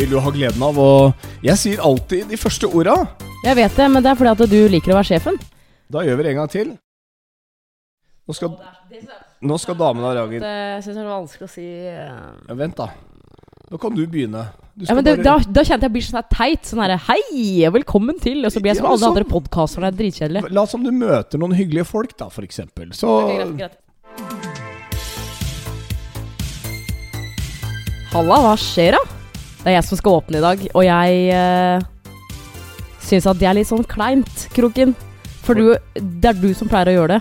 vil du ha gleden av. Og jeg sier alltid de første orda. Jeg vet det, men det er fordi at du liker å være sjefen. Da gjør vi det en gang til. Nå skal, nå skal damen ha ragen. Det syns jeg er vanskelig å si. eh. Ja, vent, da. Nå kan du begynne. Du Ja, men det, da, da kjente jeg blir sånn her teit. Sånn herre Hei, velkommen til. Og så blir jeg som Ja, alle sånn- andre podkaster. Det er dritkjedelig. La som du møter noen hyggelige folk, da, for eksempel. Så okay, greit, greit. Halla, hva skjer da? Det er jeg som skal åpne i dag, og jeg uh, syns at det er litt sånn kleint, Kroken. For du, det er du som pleier å gjøre det.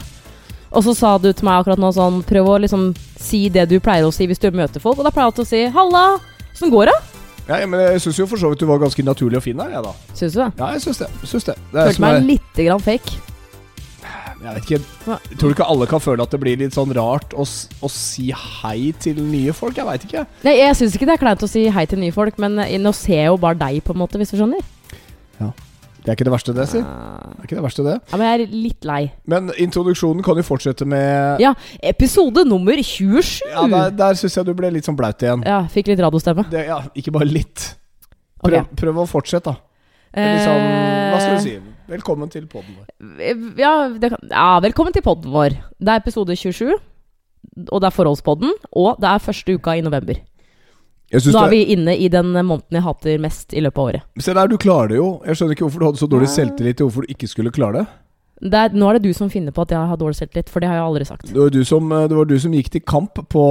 Og så sa du til meg akkurat nå sånn Prøv å liksom si det du pleier å si hvis du møter folk. Og da pleier jeg til å si 'halla'. Åssen går det? ja, men Jeg syns jo for så vidt du var ganske naturlig og fin der, jeg, da. Syns du det? Ja, jeg syns det. Syns det. det er Følte meg litt grann fake. Jeg vet ikke Tror du ikke alle kan føle at det blir litt sånn rart å, å si hei til nye folk? Jeg veit ikke. Nei, jeg syns ikke det er kleint å si hei til nye folk, men eh, nå ser jeg jo bare deg, på en måte, hvis du skjønner. Ja. Det er ikke det verste, det, si. Ah. Det er ikke det verste, det. Ja, men jeg er litt lei. Men introduksjonen kan jo fortsette med Ja, episode nummer 27! Ja, Der, der syns jeg du ble litt sånn blaut igjen. Ja, fikk litt radiostemme. Det, ja, ikke bare litt. Prøv, prøv å fortsette, da. Liksom, hva skal du si? Velkommen til podden vår. Ja, det ja, velkommen til podden vår. Det er episode 27, og det er forholdspodden, og det er første uka i november. Nå er vi inne i den måneden jeg hater mest i løpet av året. Se der, du klarer det jo. Jeg skjønner ikke hvorfor du hadde så dårlig selvtillit til hvorfor du ikke skulle klare det. Det er, nå er det du som finner på at jeg har dårlig selvtillit, for det har jeg aldri sagt. Det var du som, var du som gikk til kamp på,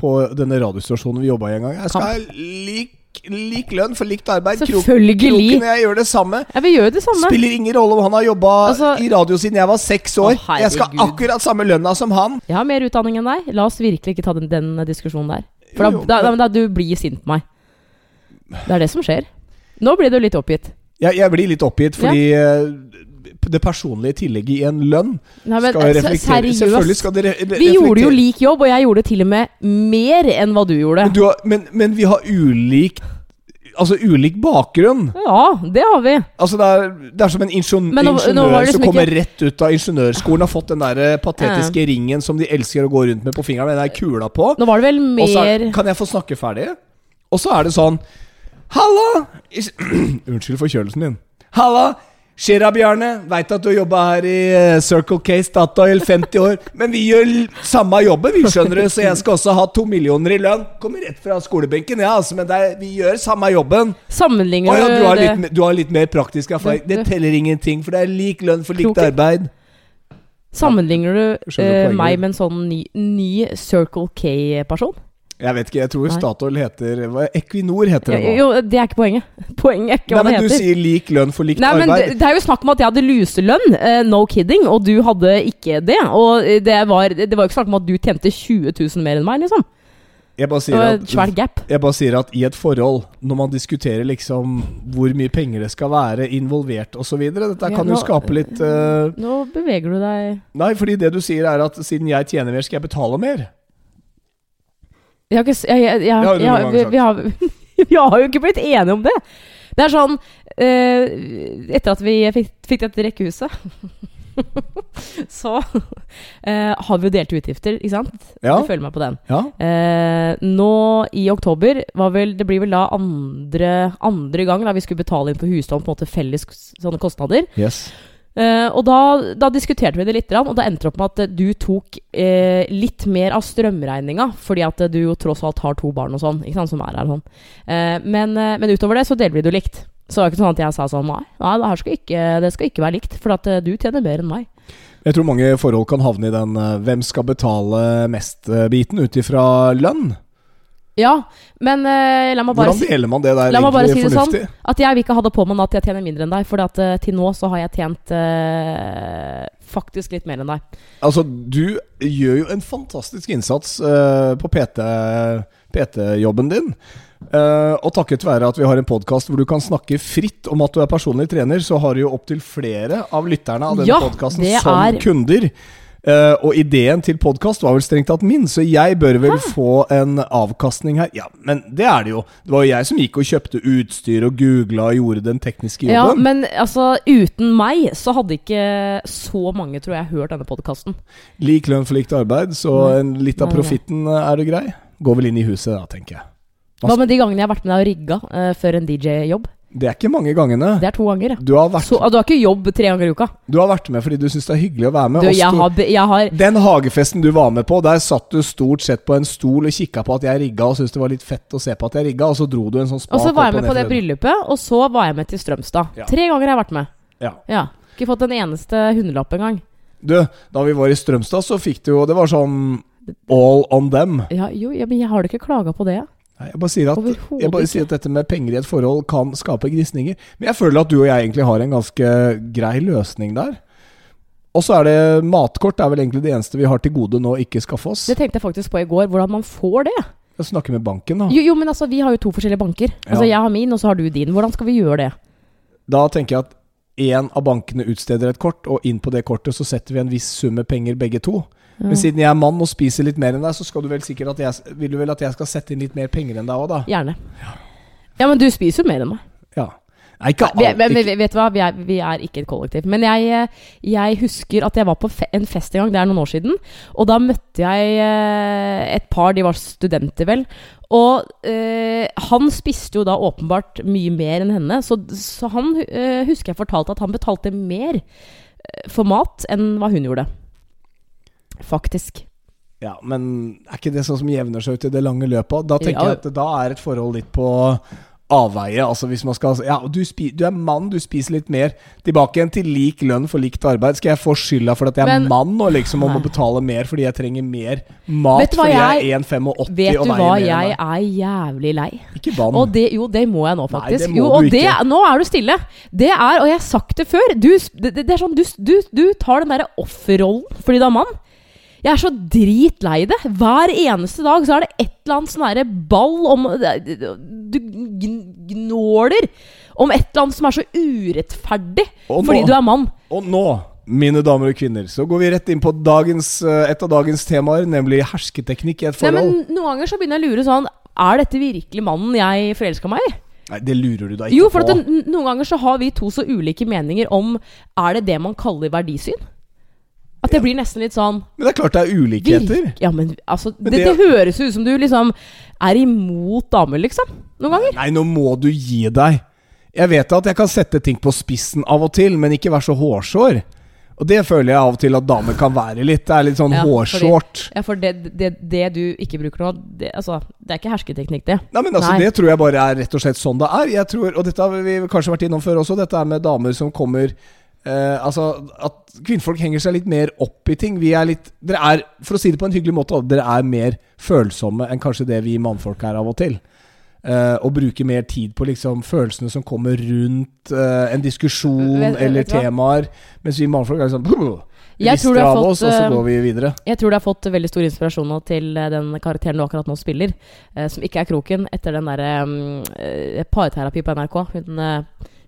på denne radiostasjonen vi jobba i en gang. Jeg skal kamp. lik, lik lønn for likt arbeid. Selvfølgelig! Kroken og jeg gjør det samme. Ja, vi gjør det samme. Spiller ingen rolle om han har jobba Altså- i radio siden jeg var seks år. Å, jeg skal akkurat samme lønna som han. Jeg har mer utdanning enn deg. La oss virkelig ikke ta den, den diskusjonen der. For Jo, jo, da, da, da, du blir sint på meg. Det er det som skjer. Nå blir du litt oppgitt. Jeg, jeg blir litt oppgitt fordi eh, det personlige tillegget i en lønn Nei, men skal eh, reflektere seriøst. skal det re Vi gjorde jo lik jobb, og jeg gjorde til og med mer enn hva du gjorde. men, du har, men, men vi har ulik Altså ulik bakgrunn. Ja, det har vi. Altså Det er, det er som en ingeniør, nå- nå ingeniør var det som liksom kommer ikke- rett ut av ingeniørskolen har fått den der eh, patetiske ringen som de elsker å gå rundt med på fingeren med den der kula på. Nå var det vel mer er- Kan jeg få snakke ferdig? Og så er det sånn Halla! Unnskyld forkjølelsen din. Halla! Skjer'a, Bjarne. Veit at du har jobba her i eh, Circle K Statoil 50 år. Men vi gjør samme jobben, vi, skjønner du. Så jeg skal også ha to millioner i lønn. Kommer rett fra skolebenken, ja, altså, men er, vi gjør samme jobben. Sammenligner ja, du har, litt, du har litt mer praktisk erfaring. Det teller ingenting, for det er lik lønn for likt arbeid. Sammenligner du eh, meg med en sånn ny, ny Circle K-person? Jeg vet ikke, jeg tror Statoil heter hva, Equinor heter det nå. Jo, det er ikke poenget. Poenget er ikke Nei, hva det men du sier lik lønn for likt Nei, men arbeid. det, er jo snakk om at jeg hadde luselønn, eh, no kidding, og du hadde ikke det. Og det var, det var jo ikke snakk om at du tjente 20 000 mer enn meg, liksom. Jeg bare sier at. Jeg bare sier at i et forhold, når man diskuterer liksom hvor mye penger det skal være involvert osv. Dette Ja, kan jo skape litt uh, Nå beveger du deg Nei, fordi det du sier er at siden jeg tjener mer, skal jeg betale mer. Jeg har ikke jeg, jeg, jeg, har jeg, vi, vi, har, vi har jo ikke blitt enige om det. Det er sånn eh, Etter at vi fikk, fikk dette rekkehuset så eh, har vi jo delte utgifter, ikke sant? Ja. Du føler meg på den. Ja. Eh, nå i oktober var vel Det blir vel da andre, andre gang da vi skulle betale inn på huslån, på en måte felles sånne kostnader. Yes. Eh, og da, da diskuterte vi det litt, og da endte det opp med at eh, du tok uh, litt mer av strømregninga, fordi at du jo tross alt har to barn og sånn, ikke sant, som er her sånn. Uh, men, men utover det så deler vi det likt. Så det var ikke sånn at jeg sa sånn nei, nei det, skal ikke, det skal ikke være likt, for at du tjener mer enn meg. Jeg tror mange forhold kan havne i den 'hvem skal betale mest'-biten ut ifra lønn. Ja, men uh, la meg bare Hvordan deler man det der La meg bare si det sånn. At jeg vil ikke ha det på meg nå at jeg tjener mindre enn deg, for at uh, til nå så har jeg tjent uh, faktisk litt mer enn deg. Altså, du gjør jo en fantastisk innsats på PT PT-jobben din. Eh, og takket være at vi har en podkast hvor du kan snakke fritt om at du er personlig trener, så har du jo opptil flere av lytterne av denne Ja, podkasten som er- kunder. Eh, og ideen til podkast var vel strengt tatt min, så jeg bør vel få en avkastning her. Ja, men det er det jo. Det var jo jeg som gikk og kjøpte utstyr og googla og gjorde den tekniske jobben. Ja, men altså, uten meg så hadde ikke så mange, tror jeg, hørt denne podkasten. Lik lønn for likt arbeid, så en, litt av profitten eh, er du grei. Går vel inn i huset da, tenker jeg. Hva med de gangene jeg har vært med deg og rigga uh, før en DJ-jobb? Det er ikke mange gangene. Det er to ganger. Du har vært, Så, du har ikke jobb tre ganger i uka? du har vært med fordi du syns det er hyggelig å være med. Du, jeg har, jeg har Den hagefesten du var med på, der satt du stort sett på en stol og kikka på at jeg rigga, og syntes det var litt fett å se på at jeg rigga, og så dro du en sånn spak Og så var jeg med på det bryllupet, og så var jeg med til Strømstad. Ja. Tre ganger har jeg vært med. Ja. Ja. Ikke fått en eneste hundrelapp engang. Du, da vi var i Strømstad, så fikk du jo Det var sånn all on them. Ja, jo, ja, men jeg har da ikke klaga på det. Nei, Jeg bare sier at jeg bare sier at dette med penger i et forhold kan skape gnisninger. Men jeg føler at du og jeg egentlig har en ganske grei løsning der. Og så er det matkort. Er vel egentlig det eneste vi har til gode nå ikke skaffe oss. Det tenkte jeg faktisk på i går, hvordan man får det. Jeg snakker med banken, da. Jo, jo, men altså, vi har jo to forskjellige banker. Altså, Ja. Jeg har min, og så har du din. Hvordan skal vi gjøre det? Da tenker jeg at én av bankene utsteder et kort, og inn på det kortet så setter vi en viss sum med penger begge to. Men siden jeg er mann og spiser litt mer enn deg, så skal du vel sikkert at jeg, vil du vel at jeg skal sette inn litt mer penger enn deg òg, da? Gjerne. Ja, men du spiser jo mer enn meg. Ja. Nei, ikke Vi, men, alltid. men, vet du hva, vi er, vi er ikke et kollektiv. Men jeg, eh, jeg husker at jeg var på fe en fest en gang, det er noen år siden. Og da møtte jeg eh, et par, de var studenter vel. Og øh, han spiste jo da åpenbart mye mer enn henne. Så, så han øh, husker jeg fortalte at han betalte mer for mat enn hva hun gjorde. Faktisk. Ja, men er ikke det sånn som jevner seg ut i det lange løpet? Da tenker Ja. jeg at da er et forhold litt på avveie. Altså hvis man skal Ja, du, spi, du er mann, du spiser litt mer. Tilbake igjen til lik lønn for likt arbeid. Skal jeg få skylda for at jeg er mann og liksom om å betale mer fordi jeg trenger mer mat Vet du fordi jeg jeg- er 1,85 Vet og du mer? hva, du hva, jeg er jævlig lei. Ikke vann. Og det, jo, det må jeg nå, Nei, faktisk. det må jo, du og ikke. det, nå er du stille. Det er, og jeg har sagt det før Du, det, det er sånn, du, du, du tar den derre offerrollen fordi du er mann. Jeg er så dritlei det. Hver eneste dag så er det et eller annet sånn herre ball om Du gnåler om et eller annet som er så urettferdig nå, fordi du er mann. Og nå, mine damer og kvinner, så går vi rett inn på dagens, eh, et av dagens temaer, nemlig hersketeknikk i et Nei, forhold. men Noen ganger så begynner jeg å lure sånn Er dette virkelig mannen jeg forelska meg i? Nei, det lurer du da ikke på. Jo, for det, noen ganger så har vi to så ulike meninger om Er det det man kaller verdisyn? At det blir nesten litt sånn Men det er klart det er ulikheter. virk- Ja, men altså Men det, det- det høres ut som du liksom er imot damer, liksom. Noen ganger. Nei, nå må du gi deg. Jeg vet at jeg kan sette ting på spissen av og til, men ikke være så hårsår. Og det føler jeg av og til at damer kan være litt. Det er litt sånn Ja, hårshort. Ja, for det, det, det du ikke bruker nå, det, altså, det er ikke hersketeknikk, det. Nei, men altså, Nei. Det tror jeg bare er rett og slett sånn det er. Jeg tror, Og dette har vi kanskje vært innom før også, dette er med damer som kommer eh, Altså at kvinnfolk henger seg litt mer opp i ting. Vi er litt Dere er, for å si det på en hyggelig måte, dere er mer følsomme enn kanskje det vi mannfolk er av og til. Uh, og bruker mer tid på liksom følelsene som kommer rundt uh, en diskusjon Vet- eller vet temaer. Mens vi mannfolk er liksom Vi Jeg tror rister av fått, oss, og så går vi videre. Jeg tror du har fått veldig stor inspirasjon nå til den karakteren du akkurat nå spiller, som ikke er Kroken, etter den derre um, eh, parterapi på NRK. Hun,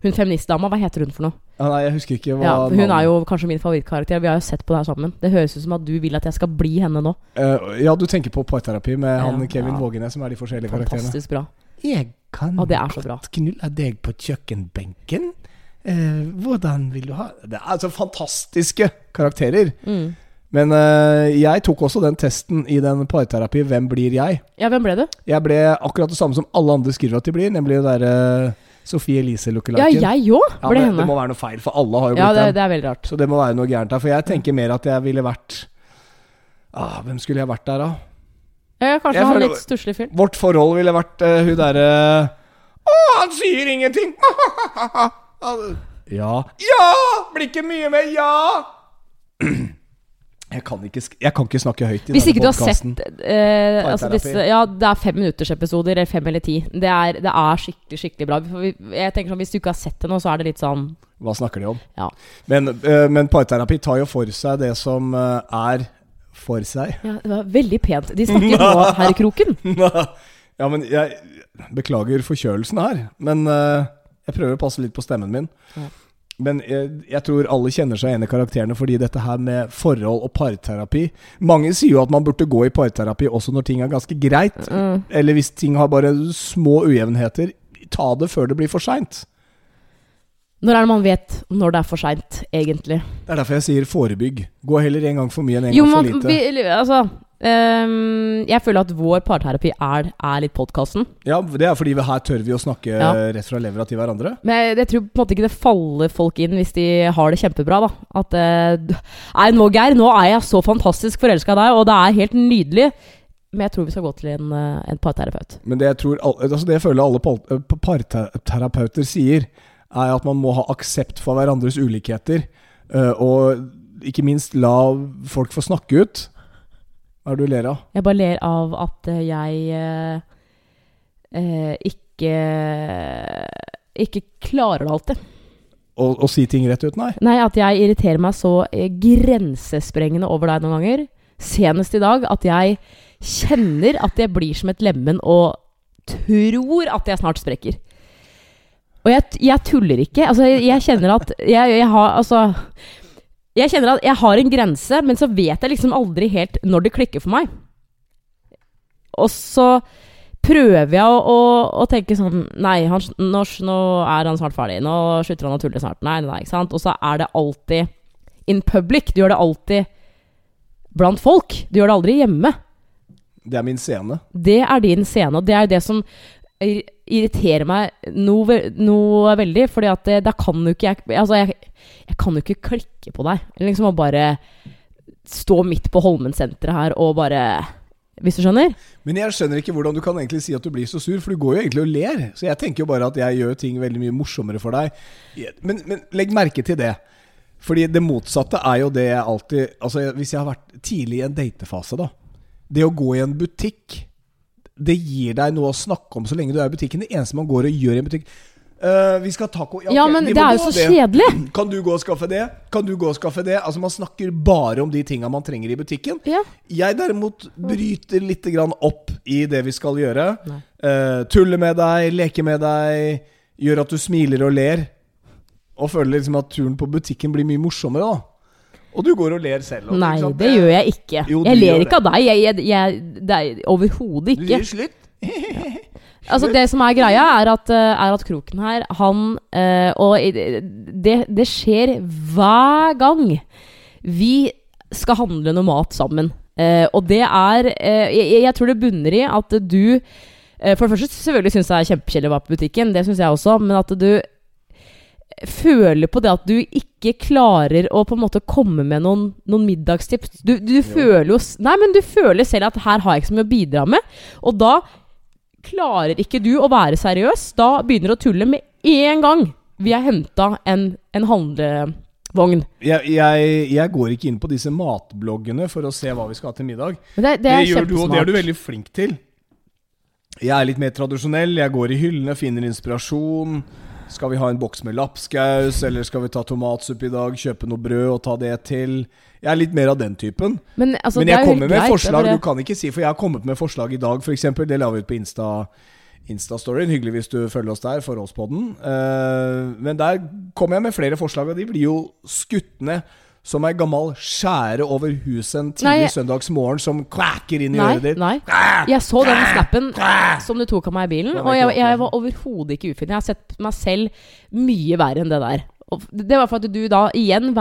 hun feministdama, hva heter hun for noe? Ja, nei, jeg husker ikke hva Ja, hun navnet- er jo kanskje min favorittkarakter. Vi har jo sett på det her sammen. Det høres ut som at du vil at jeg skal bli henne nå. Uh, Ja, du tenker på parterapi med han Ja, Kevin ja. Vågenes, som er de forskjellige karakterene. Fantastisk bra. Jeg kan ah, det er så bra. godt knulle deg på kjøkkenbenken. Uh, hvordan vil du ha Det er altså fantastiske karakterer. Mm. Men eh, jeg tok også den testen i den parterapi 'Hvem blir jeg?' Ja, hvem ble du? Jeg ble akkurat det samme som alle andre skriver at de blir, nemlig det derre Sophie Elise Ja, jeg òg Ja, henne. Det må være noe feil, for alle har jo Ja, blitt det, den. det er veldig rart. Så det må være noe gærent her. For jeg tenker mer at jeg ville vært ah, Hvem skulle jeg vært der, da? Ja, kanskje Jeg han føler- litt stusslig fyr. Vårt forhold ville vært uh, hun derre Å, han sier ingenting! ja. Ja! Blir ikke mye med ja! Jeg kan ikke, jeg kan ikke snakke høyt i Hvis ikke du har sett eh, altså disse, Ja, det er fem minutters episoder, eller fem eller ti. Det er, det er skikkelig skikkelig bra. Jeg tenker sånn, Hvis du ikke har sett det nå, så er det litt sånn Hva snakker de om? Ja. Men, eh, men parterapi tar jo for seg det som eh, er for seg. ja det var veldig pent. De snakker nå, herr Kroken. ja, men jeg beklager forkjølelsen her. Men eh, jeg prøver å passe litt på stemmen min. Ja. Men jeg, jeg tror alle kjenner seg igjen i karakterene fordi dette her med forhold og parterapi Mange sier jo at man burde gå i parterapi også når ting er ganske greit. Mm. Eller hvis ting har bare små ujevnheter. Ta det før det blir for seint. Når er det man vet når det er for seint, egentlig? Det er derfor jeg sier forebygg. Gå heller en gang for mye enn en Jo, gang for lite. vi, altså ehm, jeg føler at vår parterapi er, er litt podkasten. Ja, Det er fordi vi her tør vi å snakke Ja. rett fra levra til hverandre. Men jeg, jeg tror på en måte ikke det faller folk inn hvis de har det kjempebra. da At uh, Nei, nå Geir, nå er jeg så fantastisk forelska i deg, og det er helt nydelig. Men jeg tror vi skal gå til en, eh, en parterapeut. Men det jeg, tror, altså det jeg føler alle eh, parterapeuter sier, er at man må ha aksept for hverandres ulikheter. Og ikke minst la folk få snakke ut. Hva er det du ler av? Jeg bare ler av at jeg eh, eh, ikke ikke klarer det alltid. Å, å si ting rett ut? Nei. Nei, at jeg irriterer meg så eh, grensesprengende over deg noen ganger. Senest i dag at jeg kjenner at jeg blir som et lemen og tror at jeg snart sprekker. Og jeg, jeg tuller ikke. Altså, jeg, jeg kjenner at jeg, jeg har Altså Jeg kjenner at jeg har en grense, men så vet jeg liksom aldri helt når det klikker for meg. Og så prøver jeg å, å, å tenke sånn Nei, han, nå, nå er han snart ferdig. Nå slutter han å tulle snart. Nei, nei, ikke sant? Og så er det alltid in public. Du gjør det alltid blant folk. Du gjør det aldri hjemme. Det er min scene. Det er din scene, og det er det som irriterer meg noe, noe veldig. Fordi at da kan jo ikke jeg Altså, jeg, jeg kan jo ikke klikke på deg. Liksom å bare stå midt på Holmen-senteret her og bare Hvis du skjønner? Men jeg skjønner ikke hvordan du kan egentlig si at du blir så sur, for du går jo egentlig og ler. Så jeg tenker jo bare at jeg gjør ting veldig mye morsommere for deg. Men, men legg merke til det. Fordi det motsatte er jo det jeg alltid Altså Hvis jeg har vært tidlig i en datefase, da. Det å gå i en butikk, det gir deg noe å snakke om så lenge du er i butikken. Det eneste man går og gjør i en butikk uh, Vi skal ha taco. Ja, ok, men vi det er jo så det. kjedelig. Kan du gå og skaffe det? Kan du gå og skaffe det? Altså Man snakker bare om de tinga man trenger i butikken. Ja. Jeg derimot bryter litt grann opp i det vi skal gjøre. Eh, tulle med deg, leke med deg, gjør at du smiler og ler. Og føler liksom at turen på butikken blir mye morsommere, da. Og du går og ler selv. Også, Nei, det gjør jeg ikke. Jo, jeg ler ikke av deg. Jeg, jeg, jeg, det er overhodet Du ikke. gir slutt. Altså Det som er greia, er at, eh, er at Kroken her, han øh, Og det, det skjer hver gang vi skal handle noe mat sammen. Uh, og det er uh, jeg, jeg tror det bunner i at du uh, For det første selvfølgelig syns jeg det er kjempekjedelig å være på butikken, det syns jeg også, men at du føler på det at du ikke klarer å på en måte komme med noen, noen middagstips. Du, du føler jo Nei, men du føler selv at her har jeg ikke så mye å bidra med. Og da klarer ikke du å være seriøs. Da begynner du å tulle med en gang vi har henta en, en handlevogn. Jeg, jeg, jeg går ikke inn på disse matbloggene for å se hva vi skal ha til middag. Men det, det er gjør du, og det er du veldig flink til. Jeg er litt mer tradisjonell. Jeg går i hyllene, finner inspirasjon. Skal vi ha en boks med lapskaus, eller skal vi ta tomatsuppe i dag? Kjøpe noe brød og ta det til? Jeg er litt mer av den typen. Men, altså, Men jeg kommer med greit, forslag. Du kan ikke si For jeg har kommet med forslag i dag, f.eks. Det la vi ut på Insta. Insta-storyen. Hyggelig hvis du følger oss der, Forholdspodden. Uh, men der kommer jeg med flere forslag, og de blir jo skutt ned som ei gammal skjære over huset en tidlig søndagsmorgen som kvæker inn i Nei, øret ditt. nei. Jeg så den snappen som du tok av meg i bilen, og jeg, jeg var overhodet ikke ufin. Jeg har sett meg selv mye verre enn det der. Det var for at du da igjen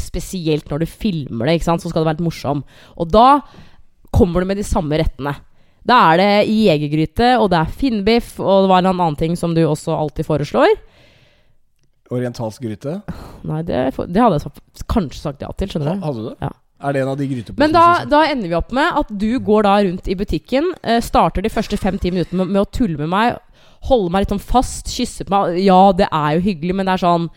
Spesielt når du filmer det, ikke sant, så skal du være litt morsom. Og da kommer du med de samme rettene. Da er det jegergryte, og det er finnbiff, og det var en annen ting som du også alltid foreslår. Orientalsk gryte. Nei, det, det hadde jeg sagt, kanskje sagt ja til, skjønner du. Hadde du det? Ja. Er det en av de gryteposene? Men da, da ender vi opp med at du går da rundt i butikken, eh, starter de første fem-ti minuttene med, med å tulle med meg, holde meg litt sånn fast, kysse på meg. Ja, det er jo hyggelig, men det er sånn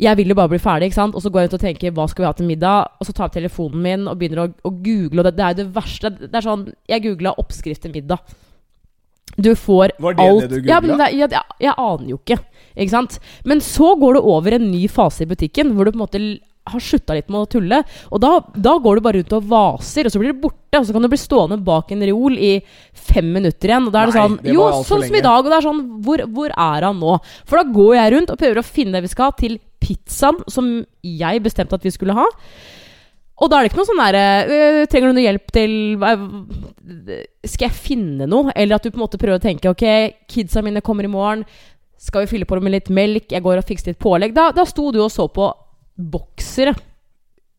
Jeg vil jo bare bli ferdig, ikke sant? Og så går jeg ut og tenker hva skal vi ha til middag? Og så tar jeg telefonen min og begynner å, å google, og det, det er jo det verste. Det er sånn Jeg googla oppskrift til middag. Du får alt Var det alt det du ja, googlet? jeg, jeg, jeg aner jo ikke. Ikke sant? Men så går du over en ny fase i butikken, hvor du på en måte har slutta litt med å tulle. Og da, da går du bare rundt og vaser, og så blir du borte. Og så kan du bli stående bak en reol i fem minutter igjen. Og da er det Nei, sånn det Jo, sånn som i dag. Og det er sånn hvor, hvor er han nå? For da går jeg rundt og prøver å finne det vi skal ha, til pizzaen som jeg bestemte at vi skulle ha. Og da er det ikke noe sånn derre øh, Trenger du noe hjelp til Skal jeg finne noe? Eller at du på en måte prøver å tenke Ok, kidsa mine kommer i morgen. Skal vi fylle på med litt melk? Jeg går og fikser litt pålegg. Da, da sto du og så på boksere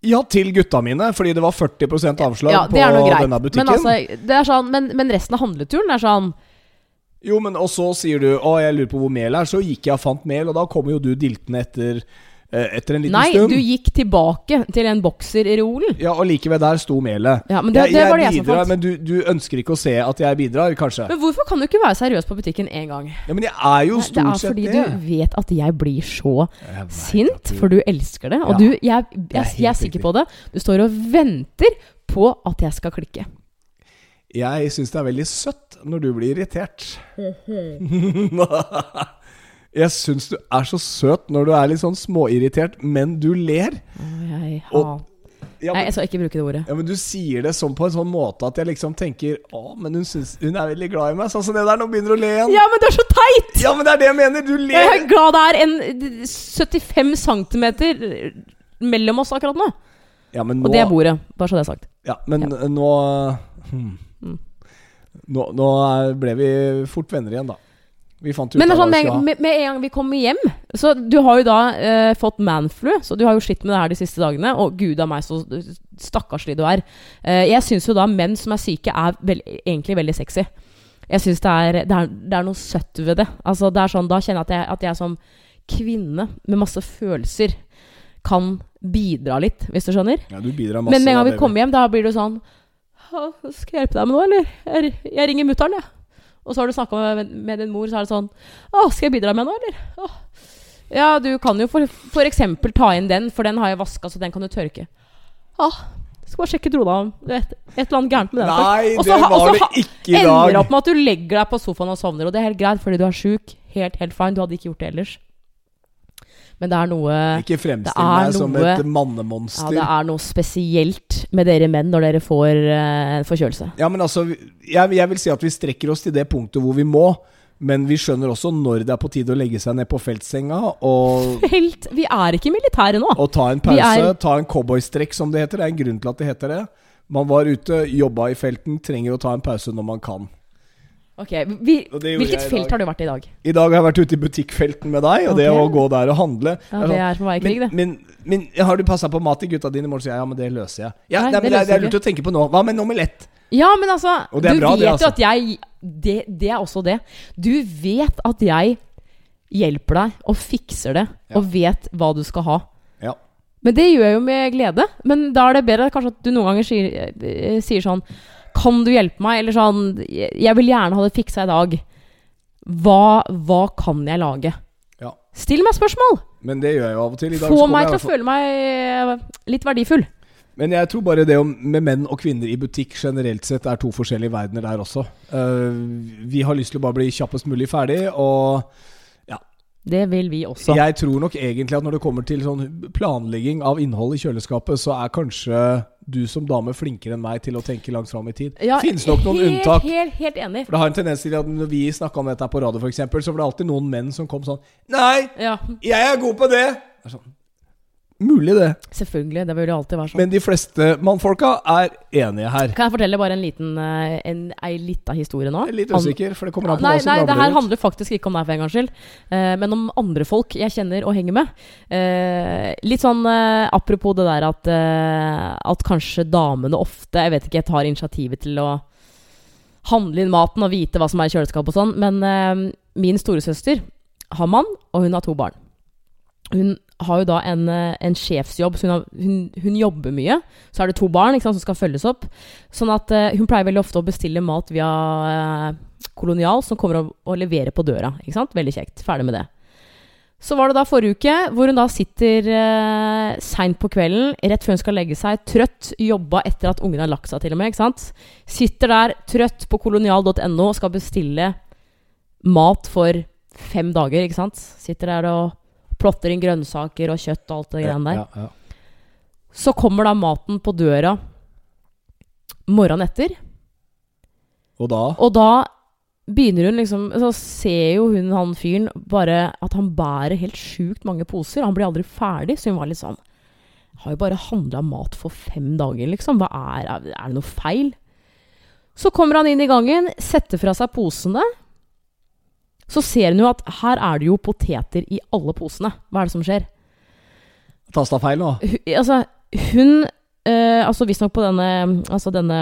Ja, til gutta mine, fordi det var 40% avslag Ja, det på denne butikken. Men, altså, det sånn, men, men resten av handleturen er sånn Jo, men og så sier du 'Å, jeg lurer på hvor mel er', så gikk jeg og fant mel, og da kommer jo du diltende etter, etter en liten Nei, stund. du gikk tilbake til en bokser i reolen. Ja, og like ved der sto melet. Ja, men det, jeg, det var det jeg jeg som bidrar, fant. men du, du ønsker ikke å se at jeg bidrar, kanskje? Men hvorfor kan du ikke være seriøs på butikken én gang? Ja, men jeg er jo stort sett Det Det er fordi du vet at jeg blir så Jeg sint, du- for du elsker det. Og Ja, du, jeg, jeg, er sikker på det. Du står og venter på at jeg skal klikke. Jeg syns det er veldig søtt når du blir irritert. jeg syns du er så søt når du er litt sånn småirritert, men du ler. Jeg Og- har Ja, Nei, jeg skal ikke bruke det ordet. ja, men du sier det sånn på en sånn måte at jeg liksom tenker Å, men hun, synes, hun er veldig glad i meg. Sånn som det der, nå begynner du å le igjen. Ja, men du er så teit! Ja, men det er det jeg mener! Du ler. Jeg er glad det er en 75 cm mellom oss akkurat nå. Ja, men nå, Og det er bordet. Bare så det er sagt. Ja, men nå hmm. Mm. Nå, nå ble vi fort venner igjen, da. Vi fant ut Men sånn, med, med, med en gang vi kommer hjem Så du har jo da eh, fått manflu, så du har jo slitt med det her de siste dagene. Og gud a meg, så stakkarslig du er. Eh, jeg syns jo da menn som er syke, er vel, egentlig veldig sexy. Jeg syns det, det, det er noe søtt ved det. Altså, det er sånn, da kjenner jeg at jeg, at jeg som kvinne med masse følelser kan bidra litt, hvis du skjønner. Ja, du bidrar masse. Men med en gang vi kommer hjem, da blir du sånn Skal jeg hjelpe deg med noe, eller? Jeg, jeg ringer mutter'n, jeg. Og så har du snakka med, med din mor, så er det sånn Å, skal jeg bidra med noe, eller? Å. Ja, du kan jo for, for eksempel ta inn den, for den har jeg vaska, så den kan du tørke. Å, skal bare sjekke Trona. Det er et, et eller annet gærent med den. Nei, også, det var også, det ikke i dag. Ender opp med at du legger deg på sofaen og sovner, og det er helt greit fordi du er sjuk. Helt, helt fine. Du hadde ikke gjort det ellers. Men det er noe Ikke fremstill er som et mannemonster. Ja, det er noe spesielt med dere menn når dere får uh, forkjølelse. Ja, men altså jeg, jeg vil si at vi strekker oss til det punktet hvor vi må. Men vi skjønner også når det er på tide å legge seg ned på feltsenga og, Felt? Vi er ikke militære nå. og ta en pause. er- Ta en cowboystrekk, som det heter. Det er en grunn til at det heter det. Man var ute, jobba i felten, trenger å ta en pause når man kan. Ok, vi, Hvilket felt har du vært i i dag? I dag har jeg vært ute i butikkfelten med deg, og det å gå der og handle Ja, det er som å krig, men, det. men, men har du passa på mat til gutta dine i morgen? jeg ja, men det løser jeg. Ja, Nei, nei, men det det, det er lurt å tenke på nå. Hva med en omelett? Ja, men altså Du bra, vet det, jo altså. at jeg det, det er også det. Du vet at jeg hjelper deg og fikser det, Ja. og vet hva du skal ha. Ja. Men det gjør jeg jo med glede. Men da er det bedre kanskje at du noen ganger sier, eh, sier sånn Kan du hjelpe meg? Eller sånn Jeg vil gjerne ha det fiksa i dag. Hva, hva kan jeg lage? Ja. Still meg spørsmål! Men det gjør jeg jo av og til. Få meg til å føle meg eh, litt verdifull. Men jeg tror bare det om, med menn og kvinner i butikk generelt sett er to forskjellige verdener der også. Eh, vi har lyst til å bare bli kjappest mulig ferdig, og Det vil vi også. jeg tror nok egentlig at når det kommer til sånn planlegging av innhold i kjøleskapet, så er kanskje du som dame flinkere enn meg til å tenke langt fram i tid. Ja, Finnes nok noen helt, unntak. Helt, helt enig. For det har en tendens til at Når vi snakka om dette på radio, eksempel, så var det alltid noen menn som kom sånn Nei, Ja, jeg er god på det! Det er sånn, Mulig, det. selvfølgelig. Det vil jo alltid være sånn. Men de fleste mannfolka er enige her. Kan jeg fortelle bare en liten eh, en, ei lita historie nå? Jeg er litt usikker, for det kommer an på Nei, hva som nei, det her ut. handler faktisk ikke om deg for en gangs skyld, uh, men om andre folk jeg kjenner og henger med. Uh, litt sånn uh, apropos det der at, at kanskje damene ofte, jeg vet ikke, jeg tar initiativet til å handle inn maten og vite hva som er i kjøleskapet og sånn, men min storesøster har mann, og hun har to barn. Hun har jo da en, eh, en sjefsjobb, så hun, har, hun, hun jobber mye. Så er det to barn sant, som skal følges opp. Sånn at uh, hun pleier veldig ofte å bestille mat via uh, Kolonial, som kommer og, leverer på døra. Ikke sant? Veldig kjekt. Ferdig med det. Så var det da forrige uke, hvor hun da sitter uh, seint på kvelden, rett før hun skal legge seg, trøtt, jobba etter at ungen har lagt seg, til og med. ikke sant? Sitter der trøtt på kolonial.no og skal bestille mat for fem dager, ikke sant? Sitter der og plotter inn grønnsaker og kjøtt og alt det greiene der. Ja, ja. Så kommer da maten på døra morgenen etter. Og da Og da begynner hun liksom Så ser jo hun han fyren bare at han bærer helt sjukt mange poser. Han blir aldri ferdig, så hun var litt sånn Har jo bare handla mat for fem dager, liksom. Hva er, er det noe feil? Så kommer han inn i gangen, setter fra seg posene. Så ser hun jo at her er det jo poteter i alle posene. Hva er det som skjer? Tasta feil nå? Hun, altså, hun eh, Altså visstnok på denne Altså denne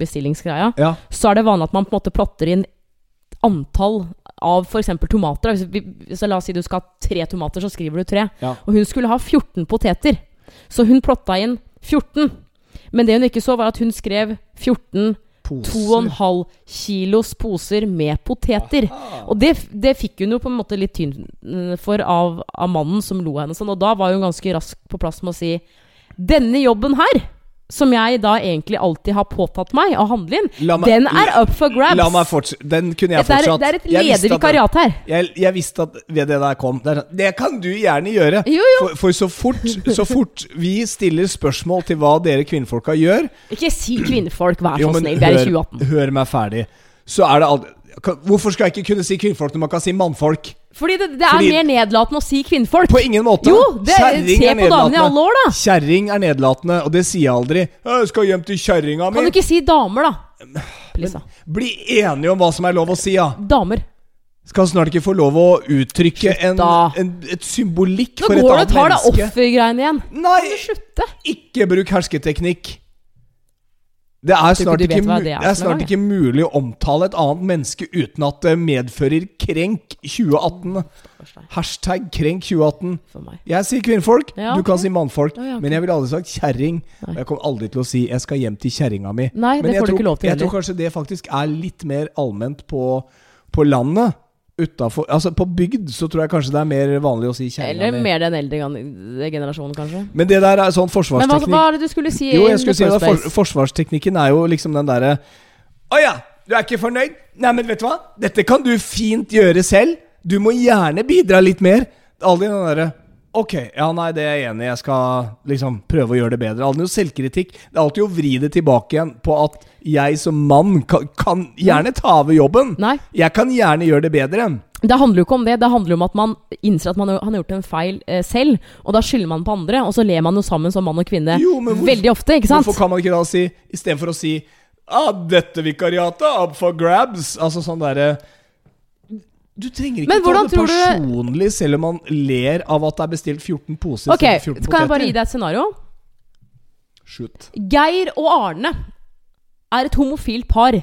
bestillingsgreia, Ja. så er det vanlig at man på en måte plotter inn antall av f.eks. tomater. Hvis, vi, så La oss si du skal ha tre tomater, så skriver du tre. Ja. Og hun skulle ha 14 poteter. Så hun plotta inn 14. Men det hun ikke så, var at hun skrev 14 Poser. 2,5 kilos poser med poteter. Aha. Og det, det fikk hun jo på en måte litt tynn eh, for av, av mannen som lo henne sånn. Og da var hun ganske rask på plass med å si Denne jobben her, som jeg da egentlig alltid har påtatt meg å handle inn, meg- den er up for grabs. La meg fortsette. Den kunne jeg Dette er, det er et ledervikariat her. Jeg, jeg visste at ved det der kom Det, sånn, det kan du gjerne gjøre. Jo, jo. For, for så, fort, så fort vi stiller spørsmål til hva dere kvinnfolka gjør Ikke si kvinnfolk, vær så snill. Vi er i 2018. hør meg ferdig. Så er det aldri Hvorfor skal jeg ikke kunne si kvinnfolk når man kan si mannfolk? Fordi det, det er Fordi- mer nedlatende å si kvinnfolk. På ingen måte. Jo, det, Kjerring se er på damene i alle år, da. Kjerring er nedlatende, og det sier jeg aldri. 'Jeg skal hjem til kjerringa Kan du ikke si damer, da? Da. Bli enige om hva som er lov å si, ja. Damer. Skal snart ikke få lov å uttrykke en, da. en, et symbolikk Nå for et går du og annet tar deg menneske. offergreiene igjen. Nei, ikke bruk hersketeknikk. Det er snart, ikke, det er det er snart ikke mulig å omtale et annet menneske uten at det medfører krenk 2018. Hashtag krenk 2018. Jeg sier kvinnfolk, Ja, du kan si mannfolk. Ja, ja, okay. Men jeg ville aldri sagt kjerring. Og jeg kommer aldri til å si 'jeg skal hjem til kjerringa mi'. Nei, Men jeg tror, jeg tror kanskje det faktisk er litt mer allment på, på landet. Utenfor, altså På bygd så tror jeg kanskje det er mer vanlig å si kjerringa Eller mer den eldre generasjonen, kanskje. Men det der er sånn forsvarsteknikk Men hva, hva er det du skulle si? Jo, jeg skulle si at for. Forsvarsteknikken er jo liksom den derre Å ja, du er ikke fornøyd? Nei, men vet du hva? Dette kan du fint gjøre selv. Du må gjerne bidra litt mer. Aldri den derre Ok, ja, nei, det er jeg enig i. Jeg skal liksom prøve å gjøre det bedre. Aldri noe selvkritikk. Det er alltid å vri det tilbake igjen på at jeg som mann kan, kan gjerne ta over jobben. Nei, Jeg kan gjerne gjøre det bedre. det handler jo ikke om det. Det handler om at man innser at man har gjort en feil eh, selv, og da skylder man på andre, og så ler man jo sammen som mann og kvinne Jo, men hvorfor- veldig ofte, ikke sant? Hvorfor kan man ikke da si Istedenfor å si ah, 'Dette vikariatet up for grabs'. Altså sånn derre Du trenger ikke ta det personlig, du- selv om man ler av at det er bestilt 14 poser. Ok, 14 så kan jeg bare gi deg et scenario. Shoot. Geir og Arne er et homofilt par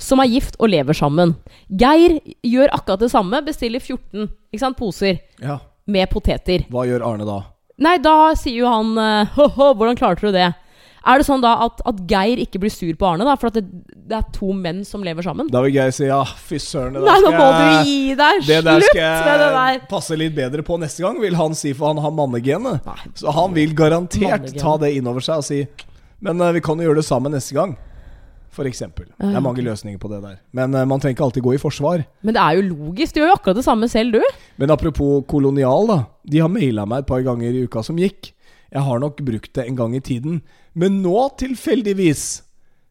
som er gift og lever sammen. Geir gjør akkurat det samme, bestiller 14 ikke sant, poser Ja. med poteter. Hva gjør Arne da? Nei, da sier jo han eh, Ho-ho, hvordan klarte du det? Er det sånn da at, at Geir ikke blir sur på Arne, da? For at det, det er to menn som lever sammen? Da vil Geir si ja, fy søren. Det Nei, der nå må du skal jeg gi deg! det der skal jeg det der! passe litt bedre på neste gang, vil han si, for han har mannegenet. Så han vil garantert ta det inn over seg og si Men uh, vi kan jo gjøre det sammen neste gang. For eksempel. Det er mange løsninger på det der. Men uh, man trenger ikke alltid gå i forsvar. Men det er jo logisk. Du gjør jo akkurat det samme selv, du. Men apropos kolonial, da. De har maila meg et par ganger i uka som gikk. Jeg har nok brukt det en gang i tiden. Men nå, tilfeldigvis,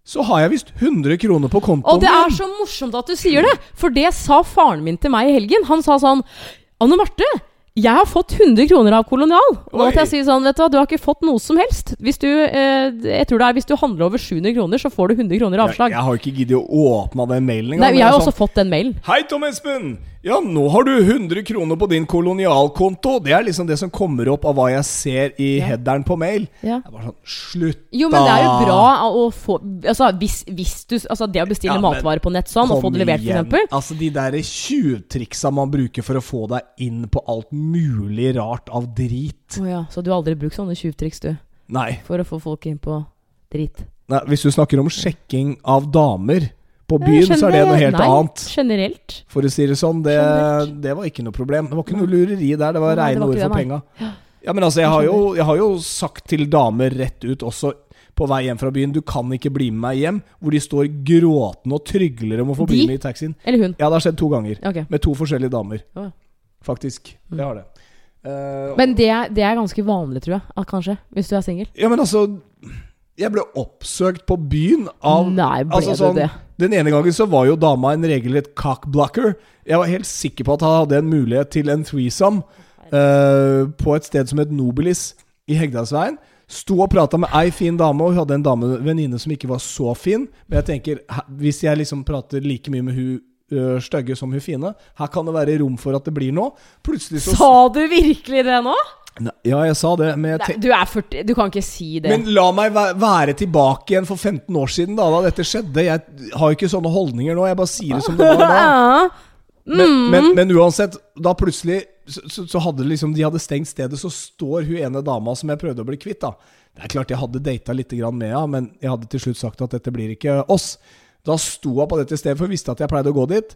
så har jeg visst 100 kroner på kontoen Og det er så morsomt at du sier det, for det sa faren min til meg i helgen. Han sa sånn Anne Marte, jeg har fått 100 kroner av Kolonial. Og at jeg sier sånn, vet du hva, du har ikke fått noe som helst. Hvis du, eh, jeg tror det er hvis du handler over 700 kroner, så får du 100 kroner avslag. Jeg, jeg har ikke giddet å åpne den mailen engang. Nei, jeg har også fått den mailen. sånn, Hei, Tom Espen! Ja, nå har du 100 kroner på din kolonialkonto. Det er liksom det som kommer opp av hva jeg ser i Ja. headeren på mail. Ja. Jeg bare sånn Slutt, Jo, men det er jo bra å få Altså, hvis, hvis du Altså, det å bestille Ja, matvarer på nett sånn, og få det levert, f.eks. Altså De der tjuvtriksa man bruker for å få deg inn på alt mulig rart av drit. Å ja, så du har aldri brukt sånne tjuvtriks, du? Nei. For å få folk inn på drit? Nei. Hvis du snakker om sjekking av damer på byen, så er det noe helt Nei, annet. Generelt. For å si det sånn, det, det var ikke noe problem. Det var ikke noe lureri der. Det var Nei, reine ord for penga. Ja, men altså, jeg har, jo, jeg har jo sagt til damer rett ut også på vei hjem fra byen Du kan ikke bli med meg hjem. Hvor de står gråtende og trygler om å få bli med i taxien. Eller hun. Ja, det har skjedd to ganger. Okay. Med to forskjellige damer. Oh. Faktisk. Det har det. Uh, Men det, er- det er ganske vanlig, tror jeg. Kanskje. Hvis du er singel. Ja, men altså Jeg ble oppsøkt på byen av Nei, ble altså, sånn, du det? Den ene gangen så var jo dama en regelrett cockblocker. Jeg var helt sikker på at han hadde en mulighet til en threesome uh, på et sted som het Nobilis i Hegdalsveien. Sto og prata med ei fin dame, og hun hadde en dame, venninne som ikke var så fin. Men jeg tenker, hvis jeg liksom prater like mye med hun uh, stygge som hun fine, her kan det være rom for at det blir noe. Plutselig så Sa du virkelig det nå? Ja, jeg sa det, men Nei, du er 40 Du kan ikke si det. Men la meg være tilbake igjen for 15 år siden, da, da dette skjedde. Jeg har jo ikke sånne holdninger nå, jeg bare sier det som det var da. Men, men, men uansett, da plutselig så, så, så hadde liksom De hadde stengt stedet, så står hun ene dama som jeg prøvde å bli kvitt, da. Det er klart jeg hadde data litt med henne, men jeg hadde til slutt sagt at dette blir ikke oss. Da sto hun på dette stedet, for hun visste at jeg pleide å gå dit.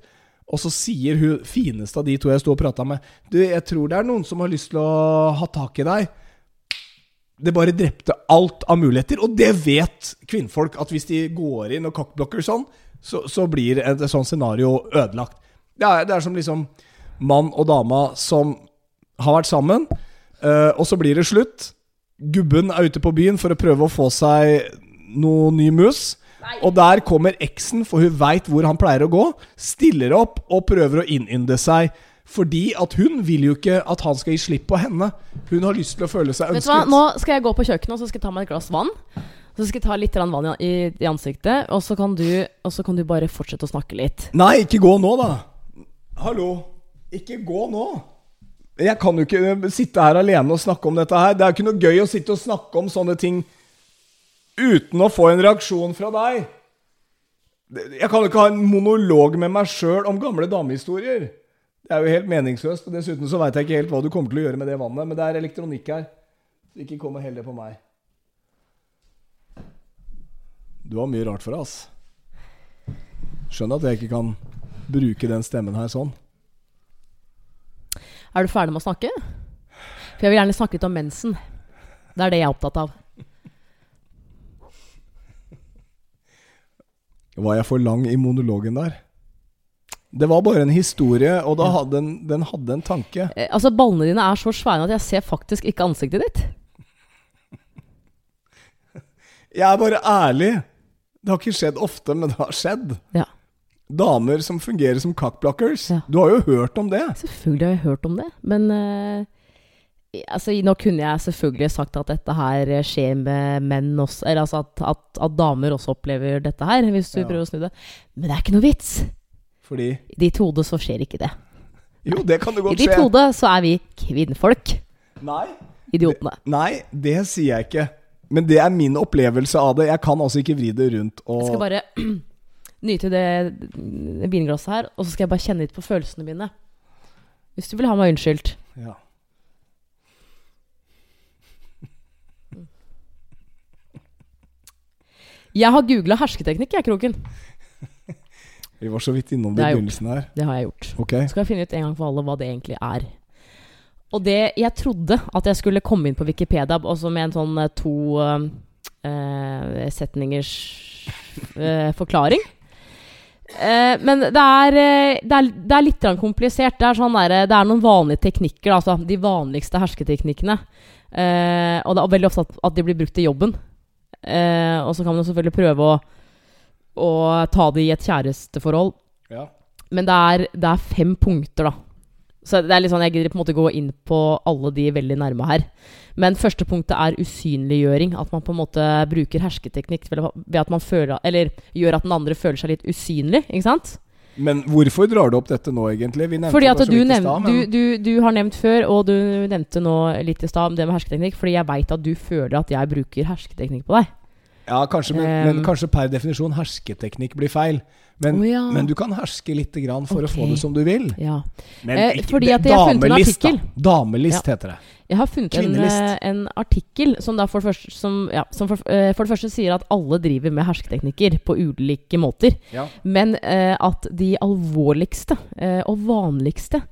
Og så sier hun fineste av de to jeg sto og prata med Du, jeg tror det er noen som har lyst til å ha tak i deg. Det bare drepte alt av muligheter, og det vet kvinnfolk. At hvis de går inn og cockblocker sånn, så, så blir et, et sånt scenario ødelagt. Det er, det er som liksom mann og dama som har vært sammen, eh, og så blir det slutt. Gubben er ute på byen for å prøve å få seg noe ny mus. Og der kommer eksen, for hun veit hvor han pleier å gå. Stiller opp og prøver å innynde seg. Fordi at hun vil jo ikke at han skal gi slipp på henne. Hun har lyst til å føle seg Vet du hva. Nå skal jeg gå på kjøkkenet og så skal jeg ta meg et glass vann. Så skal jeg ta litt vann i, i, i ansiktet, og så, kan du, og så kan du bare fortsette å snakke litt. Nei, ikke gå nå, da. Hallo. Ikke gå nå. Jeg kan jo ikke sitte her alene og snakke om dette her. Det er jo ikke noe gøy å sitte og snakke om sånne ting uten å få en reaksjon fra deg. Jeg kan jo ikke ha en monolog med meg sjøl om gamle damehistorier. Det er jo helt meningsløst. Og dessuten så veit jeg ikke helt hva du kommer til å gjøre med det vannet. Men det er elektronikk her. Så ikke kom og hell det på meg. Du har mye rart for deg, ass. Skjønner at jeg ikke kan bruke den stemmen her sånn. Er du ferdig med å snakke? For jeg vil gjerne snakke litt om mensen. Det er det jeg er opptatt av. Var jeg for lang i monologen der? Det var bare en historie, og hadde den, den hadde en tanke. Eh, altså, ballene dine er så svære at jeg ser faktisk ikke ansiktet ditt. Jeg er bare ærlig. Det har ikke skjedd ofte, men det har skjedd. Ja. Damer som fungerer som cockblockers. Ja. Du har jo hørt om det. Selvfølgelig har jeg hørt om det, men eh, altså, Nå kunne jeg selvfølgelig sagt at dette her skjer med menn også, eller altså at, at, at damer også opplever dette her, hvis du Ja. prøver å snu det. Men det er ikke noe vits. Fordi I ditt hode så skjer ikke det. Jo, det kan det godt skje. I ditt hode så er vi kvinnfolk. Nei, Idiotene. nei, det sier jeg ikke. Men det er min opplevelse av det. Jeg kan altså ikke vri det rundt og Jeg skal bare nyte det vinglasset her, og så skal jeg bare kjenne litt på følelsene mine. Hvis du vil ha meg unnskyldt. ja. Jeg har googla hersketeknikk, jeg, Kroken. Vi var så vidt innom Det i begynnelsen her. Det har jeg gjort. Okay. Så skal jeg finne ut en gang for alle hva det egentlig er. Og det Jeg trodde at jeg skulle komme inn på Wikipedia også med en sånn eh, to eh, setningers uh, forklaring. Uh, men det er, det er, det er litt komplisert. Det er, sånn der, det er noen vanlige teknikker, altså de vanligste hersketeknikkene. Og det er veldig ofte at, at de blir brukt i jobben. Eh, og så kan man selvfølgelig prøve å, å ta det i et kjæresteforhold. Ja. Men det er, det er fem punkter, da. Så det er litt sånn, Jeg gidder på en måte gå inn på alle de veldig nærme her. Men første punktet er usynliggjøring. At man på en måte bruker hersketeknikk ved at man føler, eller gjør at den andre føler seg litt usynlig. ikke sant? Men hvorfor drar du opp dette nå, egentlig? Vi Fordi at du, nevnt, du, du, du har nevnt før, og du nevnte nå litt i stad, det med hersketeknikk. Fordi jeg veit at du føler at jeg bruker hersketeknikk på deg. Ja, kanskje, men, men Um, kanskje per definisjon hersketeknikk blir feil. Men, oh, ja. men du kan herske litt grann for å få det som du vil. Ja. Men Eh, ikke- det- damelist, da. Damelist heter det. Jeg har funnet en, eh, en artikkel som, for, det første, som, ja, som for, eh, for det første sier at alle driver med hersketeknikker på ulike måter. Ja. Men eh, at de alvorligste eh, og vanligste,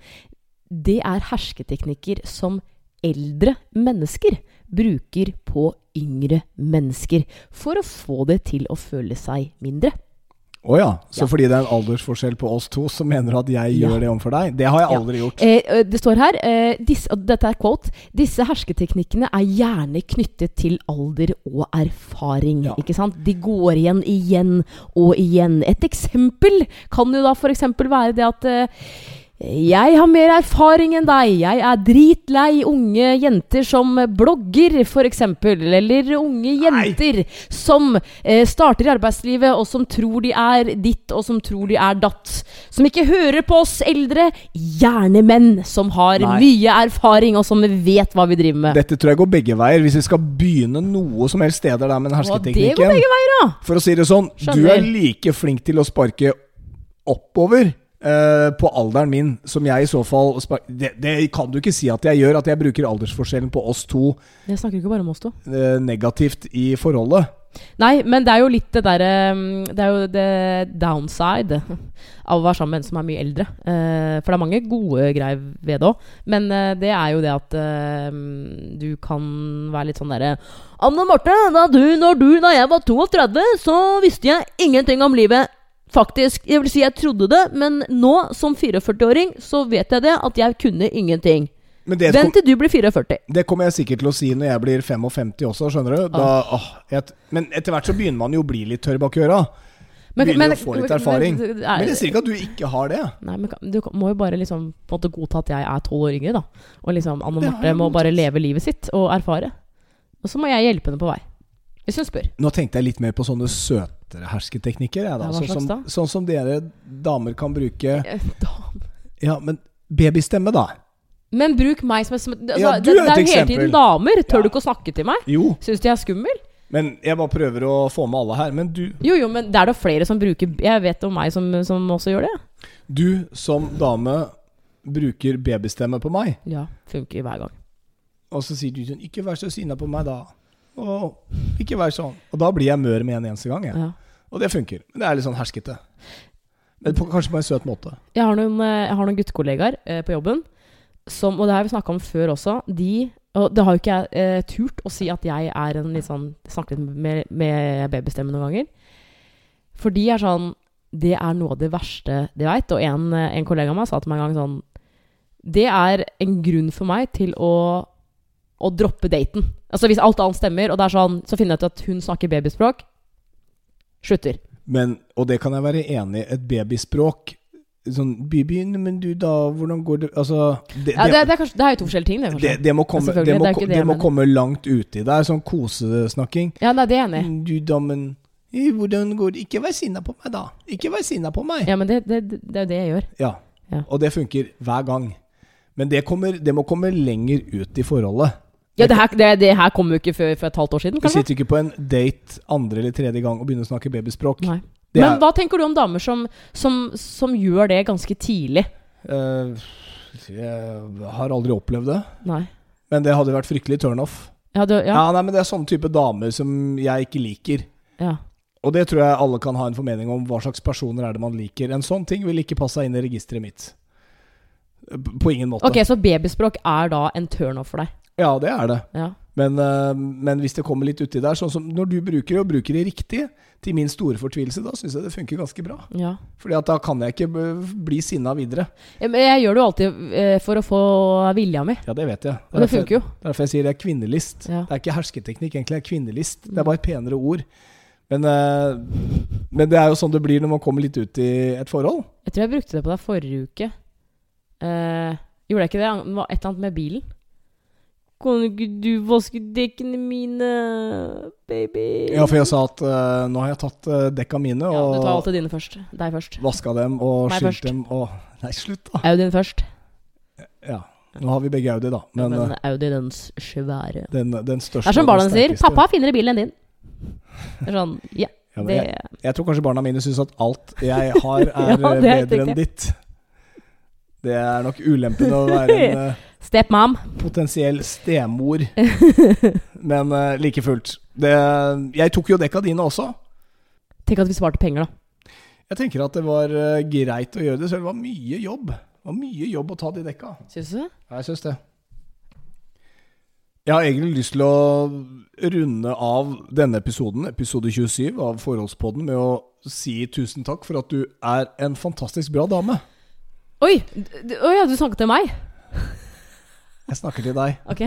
det er hersketeknikker som eldre mennesker bruker på yngre mennesker. For å få det til å føle seg mindre. Å ja. Så Ja. fordi det er en aldersforskjell på oss to, så mener du at jeg Ja. gjør det overfor deg? Det har jeg Ja. aldri gjort. Eh, eh, det står her, eh, disse, og dette er quote, disse hersketeknikkene er gjerne knyttet til alder og erfaring. Ja. Ikke sant? De går igjen igjen og igjen. Et eksempel kan jo da f.eks. være det at eh, Jeg har mer erfaring enn deg. Jeg er dritlei unge jenter som blogger, f.eks. Eller unge jenter som eh, starter i arbeidslivet, og som tror de er ditt, og som tror de er datt. Som ikke hører på oss eldre. Gjerne menn som har Nei. mye erfaring, og som vet hva vi driver med. Dette tror jeg går begge veier. Hvis vi skal begynne noe som helst steder der med den Og det går hersketeknikken begge veier, da. For å si det sånn, du er like flink til å sparke oppover eh, på alderen min som jeg i så fall det, det kan du ikke si at jeg gjør, at jeg bruker aldersforskjellen på oss to Jeg snakker ikke bare om oss to. Uh, negativt i forholdet. Nei, men det er jo litt det derre Det er jo det downside av å være sammen med en som er mye eldre. Eh, for det er mange gode greier ved det òg. Men eh, det er jo det at eh, du kan være litt sånn derre Anne Marte, da du, når du, da jeg var 32, så visste jeg ingenting om livet. Faktisk. Jeg vil si jeg trodde det, men nå, som 44-åring, så vet jeg det at jeg kunne ingenting. Men Vent kom, til du blir 44. det kommer jeg sikkert til å si når jeg blir 55 også, skjønner du. Da, åh, jeg, men etter hvert så begynner man jo å bli litt tørr bak øra. Begynner å få litt erfaring. men- Men jeg sier ikke at du ikke har det. Nei, men du må jo bare liksom på en måte godta at jeg er tolv år yngre, da. Og liksom Anne Marte må bare leve livet sitt og erfare. Og så må jeg hjelpe henne på vei. Hvis hun spør. Nå tenkte jeg litt mer på sånne søtere hersketeknikker. Jeg, da. Ja, sånn, som, sånn som dere damer kan bruke Ja, men babystemme, da. Men bruk meg som et altså, Ja, du det, det er jo hele tiden damer. Tør Ja. du ikke å snakke til meg? Jo, Syns de er skummel? men jeg bare prøver å få med alle her. Men du, Jo, jo, men det er da flere som bruker Jeg vet om meg som, som også gjør det. du som dame bruker babystemme på meg, Ja, funker hver gang. og så sier du sånn 'Ikke vær så sinna på meg, da'. Å, ikke vær sånn. Og da blir jeg mør med en eneste gang, jeg. Ja. Og det funker. Men det er litt sånn herskete. Men på, kanskje på en søt måte. Jeg har noen, eh, jeg har noen guttekollegaer eh, på jobben som, og det har vi snakka om før også, de Og det har jo ikke jeg eh, turt å si at jeg er en litt sånn Snakket med, med babystemme noen ganger. For de er sånn Det er noe av det verste de veit. Og en, eh, en kollega av meg sa til meg en gang sånn Det er en grunn for meg til å å droppe daten. Altså Hvis alt annet stemmer, og det er sånn, så finner jeg ut at hun snakker babyspråk, slutter. Men, og det kan jeg være enig i, et babyspråk Sånn Baby, men du da, hvordan går det Altså det, Ja, det, det, er kanskje, det er jo to forskjellige ting, det. det, det må komme, ja, det må, det er det det må komme langt uti der. Sånn kosesnakking. Ja, nei, det er enig. Mm, Du, da, men Hvordan går det? Ikke vær sinna på meg, da. Ikke vær sinna på meg. Ja, men det, det, det er jo det jeg gjør. Ja. Ja. Og det funker hver gang. Men det, kommer, det må komme lenger ut i forholdet. Ja, det her, det, det her kom jo ikke før for et halvt år siden, Du kanskje? sitter ikke på en date andre eller tredje gang og begynner å snakke babyspråk. Nei. Det Men er- hva tenker du om damer som, som, som gjør det ganske tidlig? Eh, jeg har aldri opplevd det. Nei. Men det hadde vært fryktelig turnoff. Ja, det, Ja. ja, nei, men det er sånne type damer som jeg ikke liker. ja. Og det tror jeg alle kan ha en formening om hva slags personer er det man liker. En sånn ting vil ikke passe inn i registeret mitt. På ingen måte. Ok, så babyspråk er da en turnoff for deg? Ja, det er det. Ja. Men, eh, men hvis det kommer litt uti der, sånn som når du bruker det, og bruker det riktig, til min store fortvilelse, da syns jeg det funker ganske bra. ja. Fordi at da kan jeg ikke bli sinna videre. Jeg, jeg gjør det jo alltid eh, for å få vilja mi. Ja, det vet jeg. Og det funker jo. Det er derfor jeg sier det er kvinnelist. Ja. Det er ikke hersketeknikk, egentlig. Det er kvinnelist. Det er bare et penere ord. Men, eh, men det er jo sånn det blir når man kommer litt ut i et forhold. Jeg tror jeg brukte det på deg forrige uke. Eh, gjorde jeg ikke det? Et eller annet med bilen. Kan ikke du vaske dekkene mine, baby? Ja, for jeg sa at uh, nå har jeg tatt uh, dekka mine Ja, du tar alltid dine først. Deg først. vaska dem og skylt dem og Nei, slutt, da. Audien først. Ja. Nå har vi begge Audi, da. Men, ja, men eh, Audi den svære. den, den største Det er som barna sier. 'Pappa har finere bil enn din'. Det er sånn, ja, Ja, det jeg, jeg tror kanskje barna mine syns at alt jeg har, er Ja, er bedre enn ditt. Det er nok ulempen å være en eh, Stepmom. potensiell stemor. Men uh, like fullt. Det, jeg tok jo dekka dine også. Tenk at vi svarte penger, da. Jeg tenker at det var uh, greit å gjøre det, selv det var mye jobb. Det var mye jobb å ta de dekka. Syns du det? Ja, jeg syns det. Jeg har egentlig lyst til å runde av denne episoden, episode 27 av Forholdspodden, med å si tusen takk for at du er en fantastisk bra dame. Oi! Å ja, du snakket til meg? Jeg snakker til deg. Ok.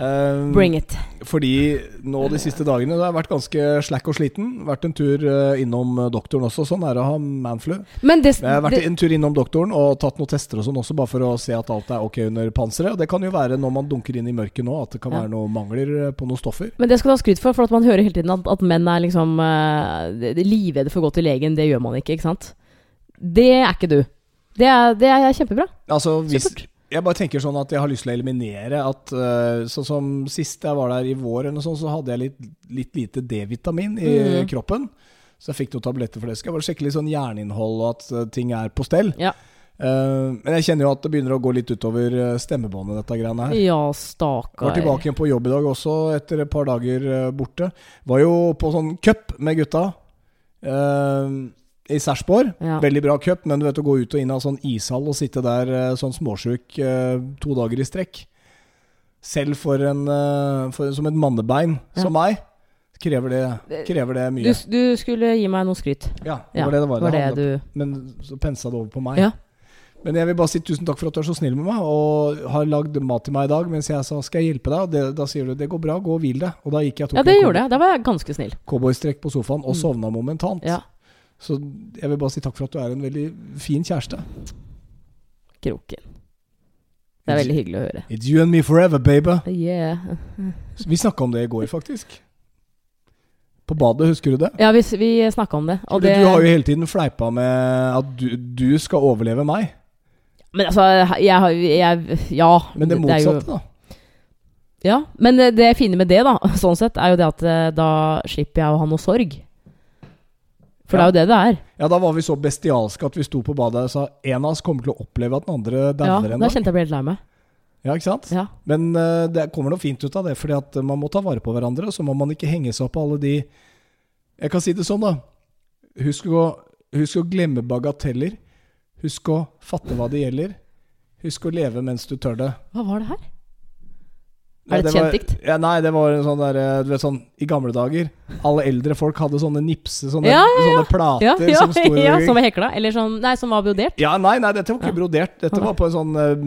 um, Bring it. Fordi nå de siste dagene Det har vært ganske slack og sliten. Vært en tur eh, innom eh, doktoren også. Sånn er det å ha manflu. Men det, Jeg har vært det en tur innom doktoren og tatt noen tester og sånn også, bare for å se at alt er ok under panseret. Og det kan jo være når man dunker inn i mørket nå, at det kan Ja. være noen mangler eh, på noen stoffer. men det skal du ha skryt for, for at man hører hele tiden at, at menn er liksom uh, livredde for å gå til legen. Det gjør man ikke, ikke sant? Det er ikke du. Det er, det er kjempebra. Altså, hvis, Supert. Jeg bare tenker sånn at jeg har lyst til å eliminere at eh, Sånn som sist jeg var der i vår, eller så hadde jeg litt, litt lite D-vitamin i Mm. kroppen. Så jeg fikk noen tabletter for det. Skal jeg bare sjekke litt sånn jerninnhold og at eh, ting er på stell. Ja. Uh, men jeg kjenner jo at det begynner å gå litt utover stemmebåndet, dette greiene her. Ja, Var tilbake igjen på jobb i dag også, etter et par dager borte. Var jo på sånn cup med gutta eh, i Sarpsborg. Ja. Veldig bra cup, men du vet å gå ut og inn av sånn ishall og sitte der eh, sånn småsjuk eh, to dager i strekk Selv for en, eh, for, som et mannebein Ja. som meg, krever det, krever det mye. du skulle gi meg noe skryt. Ja, det var det det var. var det det du Men så pensa det over på meg. Ja. Men jeg vil bare si tusen takk for at du er så snill med meg og har lagd mat til meg i dag. Mens jeg sa skal jeg hjelpe deg, og det, da sier du det går bra, gå og hvil deg. Og da gikk jeg og tok Ja, det en gjorde jeg. Da var jeg ganske snill. cowboystrekk på sofaen og Mm. sovna momentant. Ja. Så jeg vil bare si takk for at du er en veldig fin kjæreste. Kroken. Det er veldig hyggelig å høre. It's you and me forever, baby. Yeah. Vi snakka om det i går, faktisk. På badet, husker du det? Ja, vi, vi snakka om det. Og det Du har jo hele tiden fleipa med at du, du skal overleve meg. Men altså, jeg har Ja. Men det er jo- da. Ja, men det, det fine med det, da, sånn sett, er jo det at eh, da slipper jeg å ha noe sorg. For Ja. det er jo det det er. Ja, Da var vi så bestialske at vi sto på badet og sa en av oss kommer til å oppleve at den andre Ja, dauer Ja, da kjente jeg ble helt lei meg. Ja, ikke sant? Ja. Men uh, det kommer noe fint ut av det, fordi at eh, man må ta vare på hverandre. Og så må man ikke henge seg opp på alle de Jeg kan si det sånn, da. Husk å, husk å glemme bagateller. Husk å fatte hva det gjelder. Husk å leve mens du tør det. Hva var det her? Er det et kjent dikt? Ja, nei, det var en sånn der eh, Du vet sånn I gamle dager Alle eldre folk hadde sånne nipse Sånne, Ja, ja, sånne plater Ja, ja, som sto ja, som var hekla? Eller sånn Nei, som var brodert? Ja, nei, nei, dette var ikke brodert. Dette var på en sånn eh,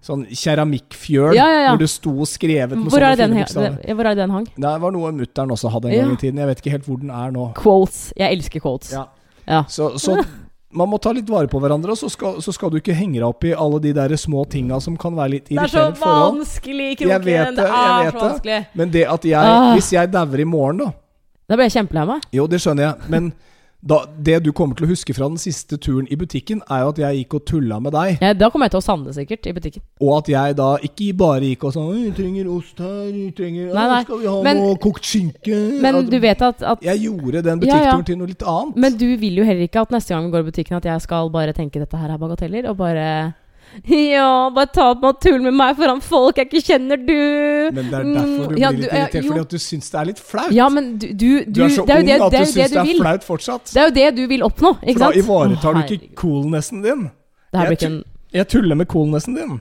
Sånn keramikkfjøl Ja, ja, ja. hvor det sto skrevet med Hvor sånne fine bokstaver. hvor er det den hang? Nei, det var noe mutter'n også hadde en gang i tiden. Jeg vet ikke helt hvor den er nå. Quotes. Jeg elsker quotes. Ja. Ja. Så, så man må ta litt vare på hverandre, og så skal, så skal du ikke henge deg opp i alle de der små tinga som kan være litt irriterende Det er så vanskelig i Kroken. vet det, det jeg er så det. vanskelig. Men det at jeg Ah. Hvis jeg dauer i morgen, da Da blir jeg kjempelei meg. Jo, det skjønner jeg, men da, det du kommer til å huske fra den siste turen i butikken, er jo at jeg gikk og tulla med deg. Ja, da kommer jeg til å savne sikkert i butikken. Og at jeg da ikke bare gikk og sånn 'Vi trenger ost her, vi trenger Nei, nei, Skal vi ha men- noe kokt skinke?' Men At- du vet at, at Jeg gjorde den Ja, ja. til noe litt annet. Men du vil jo heller ikke at neste gang vi går i butikken at jeg skal bare tenke dette her er bagateller, og bare Ja, bare ta opp og tull med meg foran folk jeg ikke kjenner, du! Men det er derfor du Mm, ja, blir litt irritert, fordi at du syns det er litt flaut. Ja, men du, du, du, er så det er ung det, at du syns det det er flaut fortsatt. Det er jo det du vil oppnå, ikke For da ivaretar du ikke coolnessen din. Jeg en Jeg tuller med coolnessen din.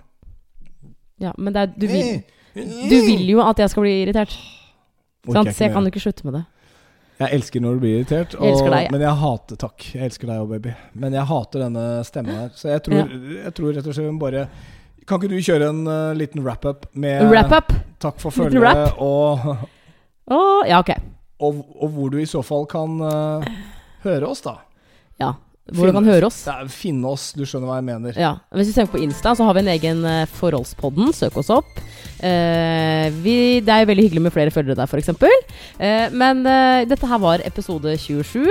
Ja, men det er, du, vil, du vil jo at jeg skal bli irritert. Sant? Så jeg kan jo ikke slutte med det. Jeg elsker når du blir irritert. Jeg deg, ja. Men jeg hater Takk. Jeg elsker deg òg, baby. Men jeg hater denne stemmen her. Så jeg tror, jeg tror rett og slett hun bare Kan ikke du kjøre en uh, liten wrap-up med Wrap-up. Takk for følget og, og, ja, ok. og, og hvor du i så fall kan uh, høre oss, da. Ja. Hvor du kan høre oss. Er, finne oss, du skjønner hva jeg mener. Ja. Hvis du tenker på Insta, så har vi en egen eh, Forholdspodden. Søk oss opp. Eh, vi, det er veldig hyggelig med flere følgere der, f.eks. Uh, men eh, dette her var episode 27.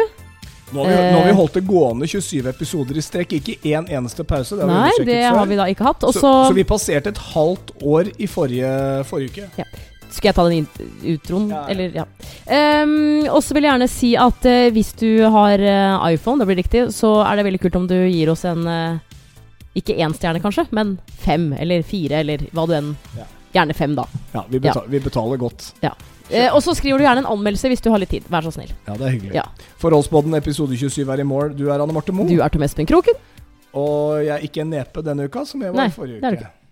Nå har, vi, nå har vi Eh. holdt det gående 27 episoder i strekk, ikke én eneste pause. Det har Nei, det før. har vi da ikke hatt. Også, så, så vi passerte et halvt år i forrige, forrige uke. Skal jeg ta den utroen? Ja, ja. Eller, ja. Um, og så vil jeg gjerne si at uh, hvis du har uh, iPhone, det blir riktig, så er det veldig kult om du gir oss en uh, Ikke én stjerne, kanskje, men fem eller fire, eller hva du enn Ja. Gjerne fem, da. Ja, vi, beta vi betaler godt. Eh, og så skriver du gjerne en anmeldelse hvis du har litt tid. Vær så snill. Ja, det er hyggelig. Ja. Forholdsbåten episode 27 er i mål. Du er Anne Marte Moe. Du er Tom Espen Kroken. Og jeg er ikke en nepe denne uka, som jeg var Nei, forrige uke. det er du uke.